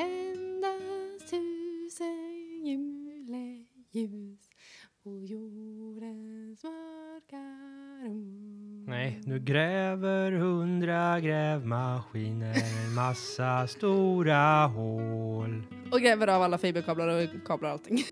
tändas tusen juleljus på jordens mörka rum. Nej, nu gräver hundra grävmaskiner en massa stora hål. Och gräver av alla fiberkablar och kablar och allting.